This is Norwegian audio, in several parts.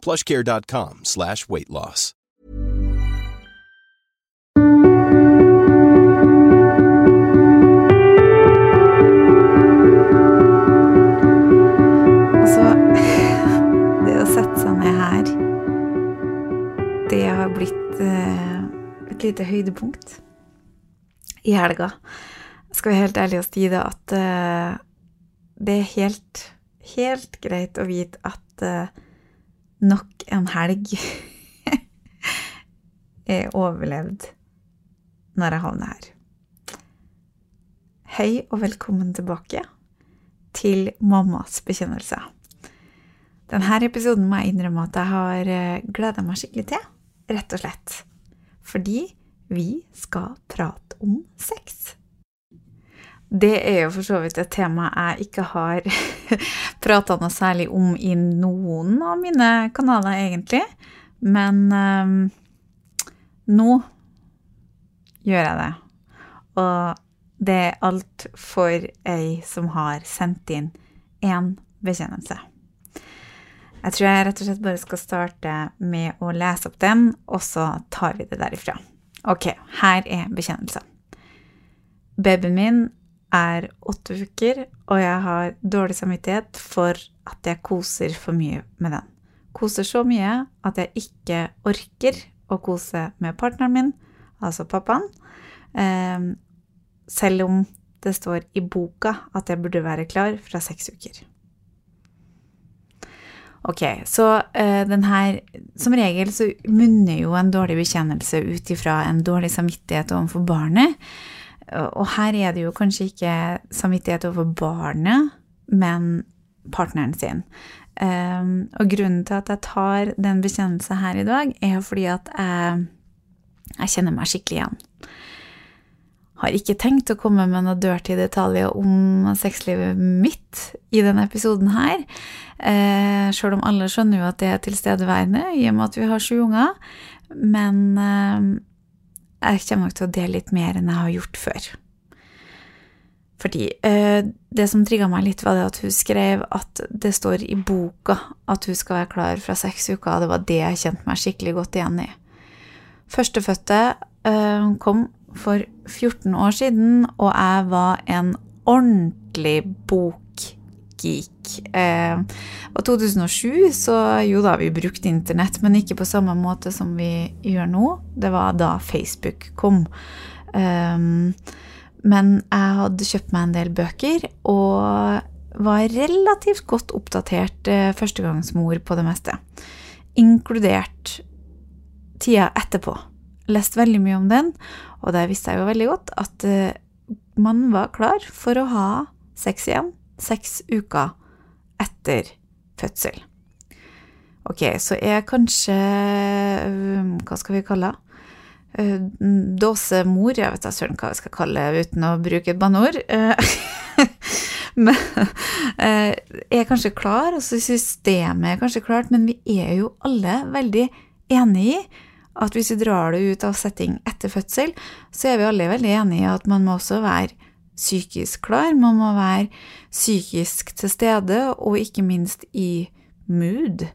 plushcare.com slash weight loss. Altså, det å sette seg ned her, det har blitt eh, et lite høydepunkt i helga. Skal vi helt ærlig si det at eh, det er helt, helt greit å vite at eh, nok en helg er overlevd når jeg havner her. Hei og velkommen tilbake til Mammas bekjennelse. Denne episoden må jeg innrømme at jeg har gleda meg skikkelig til, rett og slett. Fordi vi skal prate om sex. Det er jo for så vidt et tema jeg ikke har prata noe særlig om i noen av mine kanaler, egentlig. Men um, nå gjør jeg det. Og det er alt for ei som har sendt inn én bekjennelse. Jeg tror jeg rett og slett bare skal starte med å lese opp den, og så tar vi det derifra. Ok, her er bekjennelsen. Babyen min er åtte uker, og jeg har dårlig samvittighet for at jeg koser for mye med den. Koser så mye at jeg ikke orker å kose med partneren min, altså pappaen, eh, selv om det står i boka at jeg burde være klar fra seks uker. Ok, så uh, den her Som regel så munner jo en dårlig bekjennelse ut ifra en dårlig samvittighet overfor barnet. Og her er det jo kanskje ikke samvittighet over barnet, men partneren sin. Um, og grunnen til at jeg tar den bekjennelsen her i dag, er fordi at jeg, jeg kjenner meg skikkelig igjen. Har ikke tenkt å komme med noen dirty detaljer om sexlivet mitt i denne episoden her. Eh, Sjøl om alle skjønner jo at det er tilstedeværende, i og med at vi har sju unger. Men eh, jeg kommer nok til å dele litt mer enn jeg har gjort før. Fordi eh, det som trigga meg litt, var det at hun skrev at det står i boka at hun skal være klar fra seks uker, og det var det jeg kjente meg skikkelig godt igjen i. Førstefødte eh, kom for 14 år siden, og jeg var en ordentlig bokgeek. Eh, og 2007, så jo da, vi brukte internett, men ikke på samme måte som vi gjør nå. Det var da Facebook kom. Eh, men jeg hadde kjøpt meg en del bøker, og var relativt godt oppdatert eh, førstegangsmor på det meste. Inkludert tida etterpå. Lest veldig mye om den, og der visste jeg jo veldig godt at uh, man var klar for å ha sex igjen seks uker etter fødsel. Ok, så er kanskje uh, Hva skal vi kalle henne? Uh, dåsemor, jeg vet da søren hva vi skal kalle det uten å bruke et banneord. men er kanskje klar, altså systemet er kanskje klart, men vi er jo alle veldig enig i at hvis vi drar det ut av setting etter fødsel, så er vi alle veldig enige i at man må også være psykisk klar, man må være psykisk til stede, og ikke minst i mood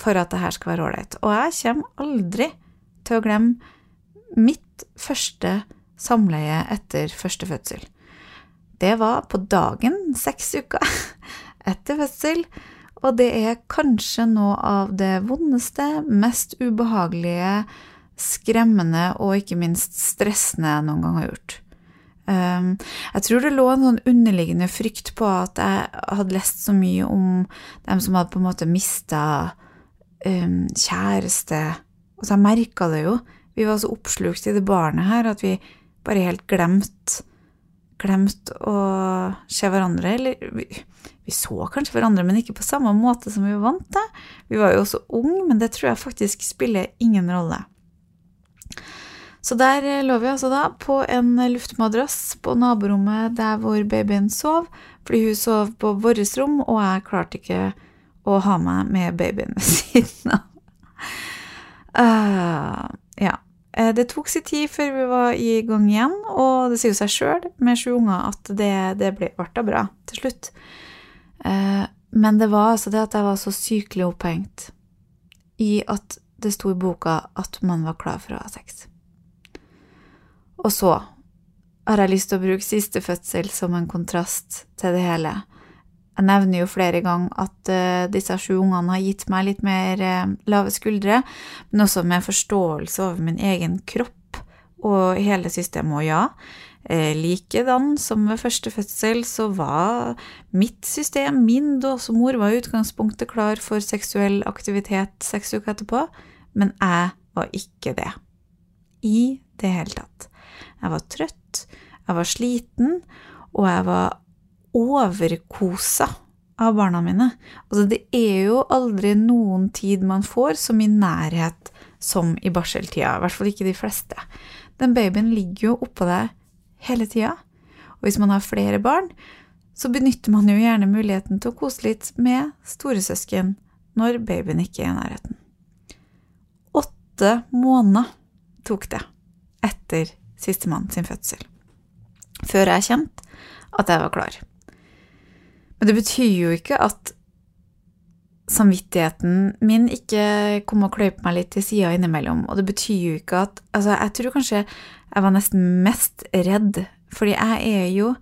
for at det her skal være ålreit. Og jeg kommer aldri til å glemme mitt første samleie etter første fødsel. Det var på dagen seks uker etter fødsel, og det er kanskje noe av det vondeste, mest ubehagelige, skremmende og ikke minst stressende jeg noen gang har gjort. Um, jeg tror det lå en sånn underliggende frykt på at jeg hadde lest så mye om dem som hadde på en måte mista um, kjæreste. Altså, jeg merka det jo. Vi var så oppslukt i det barnet her at vi bare helt glemte glemt å se hverandre. Eller vi, vi, så kanskje hverandre, men ikke på samme måte som vi var vant til. Vi var jo også unge, men det tror jeg faktisk spiller ingen rolle. Så der lå vi altså da på en luftmadrass på naborommet der hvor babyen sov, fordi hun sov på vårt rom, og jeg klarte ikke å ha meg med babyen ved siden av. Uh, ja. Eh, det tok sin tid før vi var i gang igjen, og det sier jo seg sjøl med sju unger at det, det ble, ble bra til slutt. Uh, men det var altså det at jeg var så sykelig opphengt i at det sto i boka at man var klar for å ha sex. Og så har jeg lyst til å bruke siste fødsel som en kontrast til det hele. Jeg nevner jo flere ganger at uh, disse sju ungene har gitt meg litt mer uh, lave skuldre, men også med forståelse over min egen kropp og hele systemet. Og ja, uh, likedan som ved første fødsel, så var mitt system, min dåsemor, var i utgangspunktet klar for seksuell aktivitet seks uker etterpå, men jeg var ikke det. I det hele tatt. Jeg var trøtt, jeg var sliten, og jeg var overkosa av barna mine. Altså, det er jo aldri noen tid man får som i nærhet som i barseltida, i hvert fall ikke de fleste. Den babyen ligger jo oppå deg hele tida, og hvis man har flere barn, så benytter man jo gjerne muligheten til å kose litt med storesøsken når babyen ikke er i nærheten. Åtte måneder tok det etter sistemann sin fødsel. Før jeg kjente at jeg var klar. Men det betyr jo ikke at samvittigheten min ikke kom og kløyp meg litt til sida innimellom. Og det betyr jo ikke at Altså, jeg tror kanskje jeg var nesten mest redd, fordi jeg er jo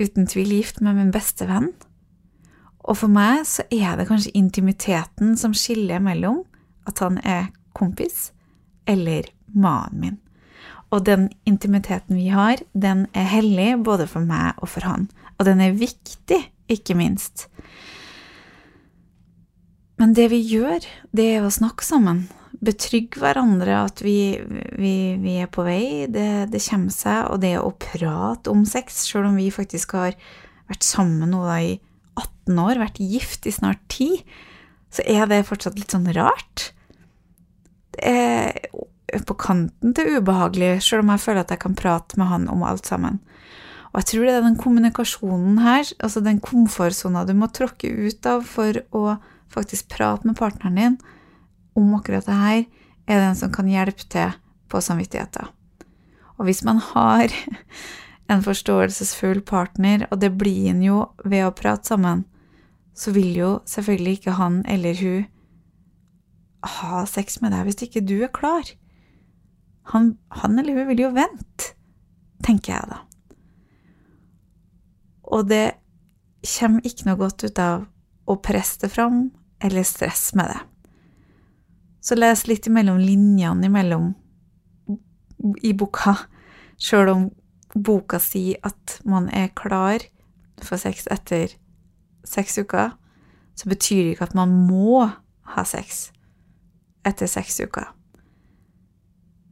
uten tvil gift med min beste venn. Og for meg så er det kanskje intimiteten som skiller mellom at han er kompis eller mannen min. Og den intimiteten vi har, den er hellig både for meg og for han. Og den er viktig, ikke minst. Men det vi gjør, det er å snakke sammen. Betrygge hverandre at vi, vi, vi er på vei, det, det, kommer seg. Og det å prate om sex, sjøl om vi faktisk har vært sammen nå da i 18 år, vært gift i snart 10, så er det fortsatt litt sånn rart. Det er på kanten til ubehagelig, sjøl om jeg føler at jeg kan prate med han om alt sammen. Og jeg tror det er den kommunikasjonen her, altså den komfortsona du må tråkke ut av for å faktisk prate med partneren din om akkurat det her, er den som kan hjelpe til på samvittigheten. Og hvis man har en forståelsesfull partner, og det blir en jo ved å prate sammen, så vil jo selvfølgelig ikke han eller hun ha sex med deg hvis ikke du er klar. Han, han eller hun vil jo vente, tenker jeg da. Og det kommer ikke noe godt ut av å presse det fram eller stresse med det. Så les litt imellom linjene imellom i boka, sjøl om boka sier at man er klar for sex etter seks uker, så betyr det ikke at man må ha sex etter seks uker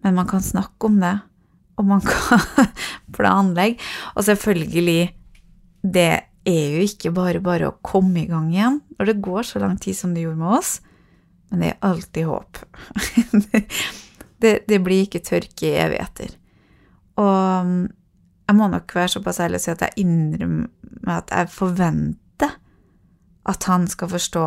men man kan snakke om det, og man kan planlegge. Og selvfølgelig, det er jo ikke bare bare å komme i gang igjen når det går så lang tid som det gjorde med oss, men det er alltid håp. det, det, blir ikke tørke i evigheter. Og mm, jeg må nok være såpass ærlig å si at jeg innrømmer at jeg forventer at han skal forstå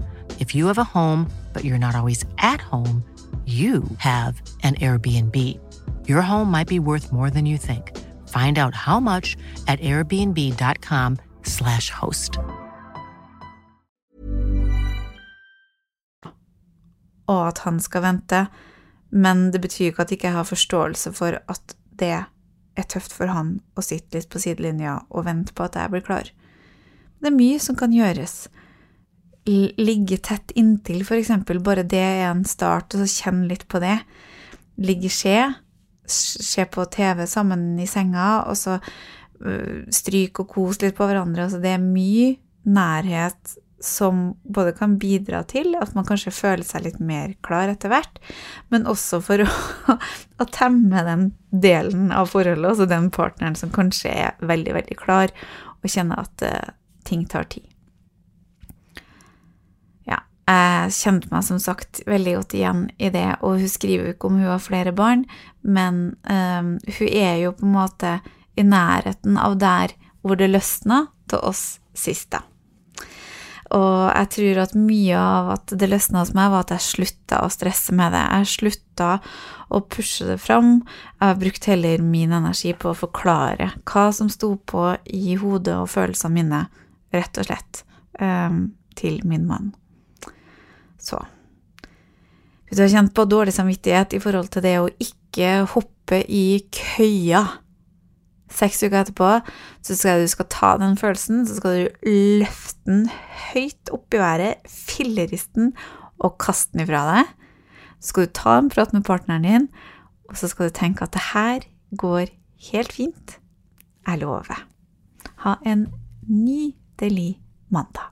If you have a home, but you're not always at home, you have an Airbnb. Your home might be worth more than you think. Find out how much at airbnb.com/slash host. Og at han skal vente. Men det betyr ikke at jeg ikke har forståelse for at det er tøft for han å sitte litt på sidelinja og vente på at jeg blir klar. Det er mye som kan gjøres. Ligge tett inntil, eksempel, bare det er en start, og så kjenne litt på det. Ligge i skje, se på TV sammen i senga, og så stryk stryke og kose litt på hverandre. Altså, det er mye nærhet som både kan bidra til at man kanskje føler seg litt mer klar etter hvert, men også for å, å temme den delen av forholdet, altså den partneren som kanskje er veldig, veldig klar, og kjenner at uh, ting tar tid. Jeg kjente meg som sagt veldig godt igjen i det, og hun skriver jo ikke om hun har flere barn, men um, hun er jo på en måte i nærheten av der hvor det løsna til oss sist, da. Og jeg tror at mye av at det løsna hos meg, var at jeg slutta å stresse med det. Jeg slutta å pushe det fram. Jeg har brukt heller min energi på å forklare hva som sto på i hodet og følelsene mine, rett og slett, um, til min mann. Så Hvis du har kjent på dårlig samvittighet i forhold til det å ikke hoppe i køya seks uker etterpå, så skal du skal ta den følelsen, så skal du løfte den høyt opp i været, filleriste den og kaste den ifra deg. Så skal du ta en prat med partneren din, og så skal du tenke at det her går helt fint. Jeg lover. Ha en nydelig mandag.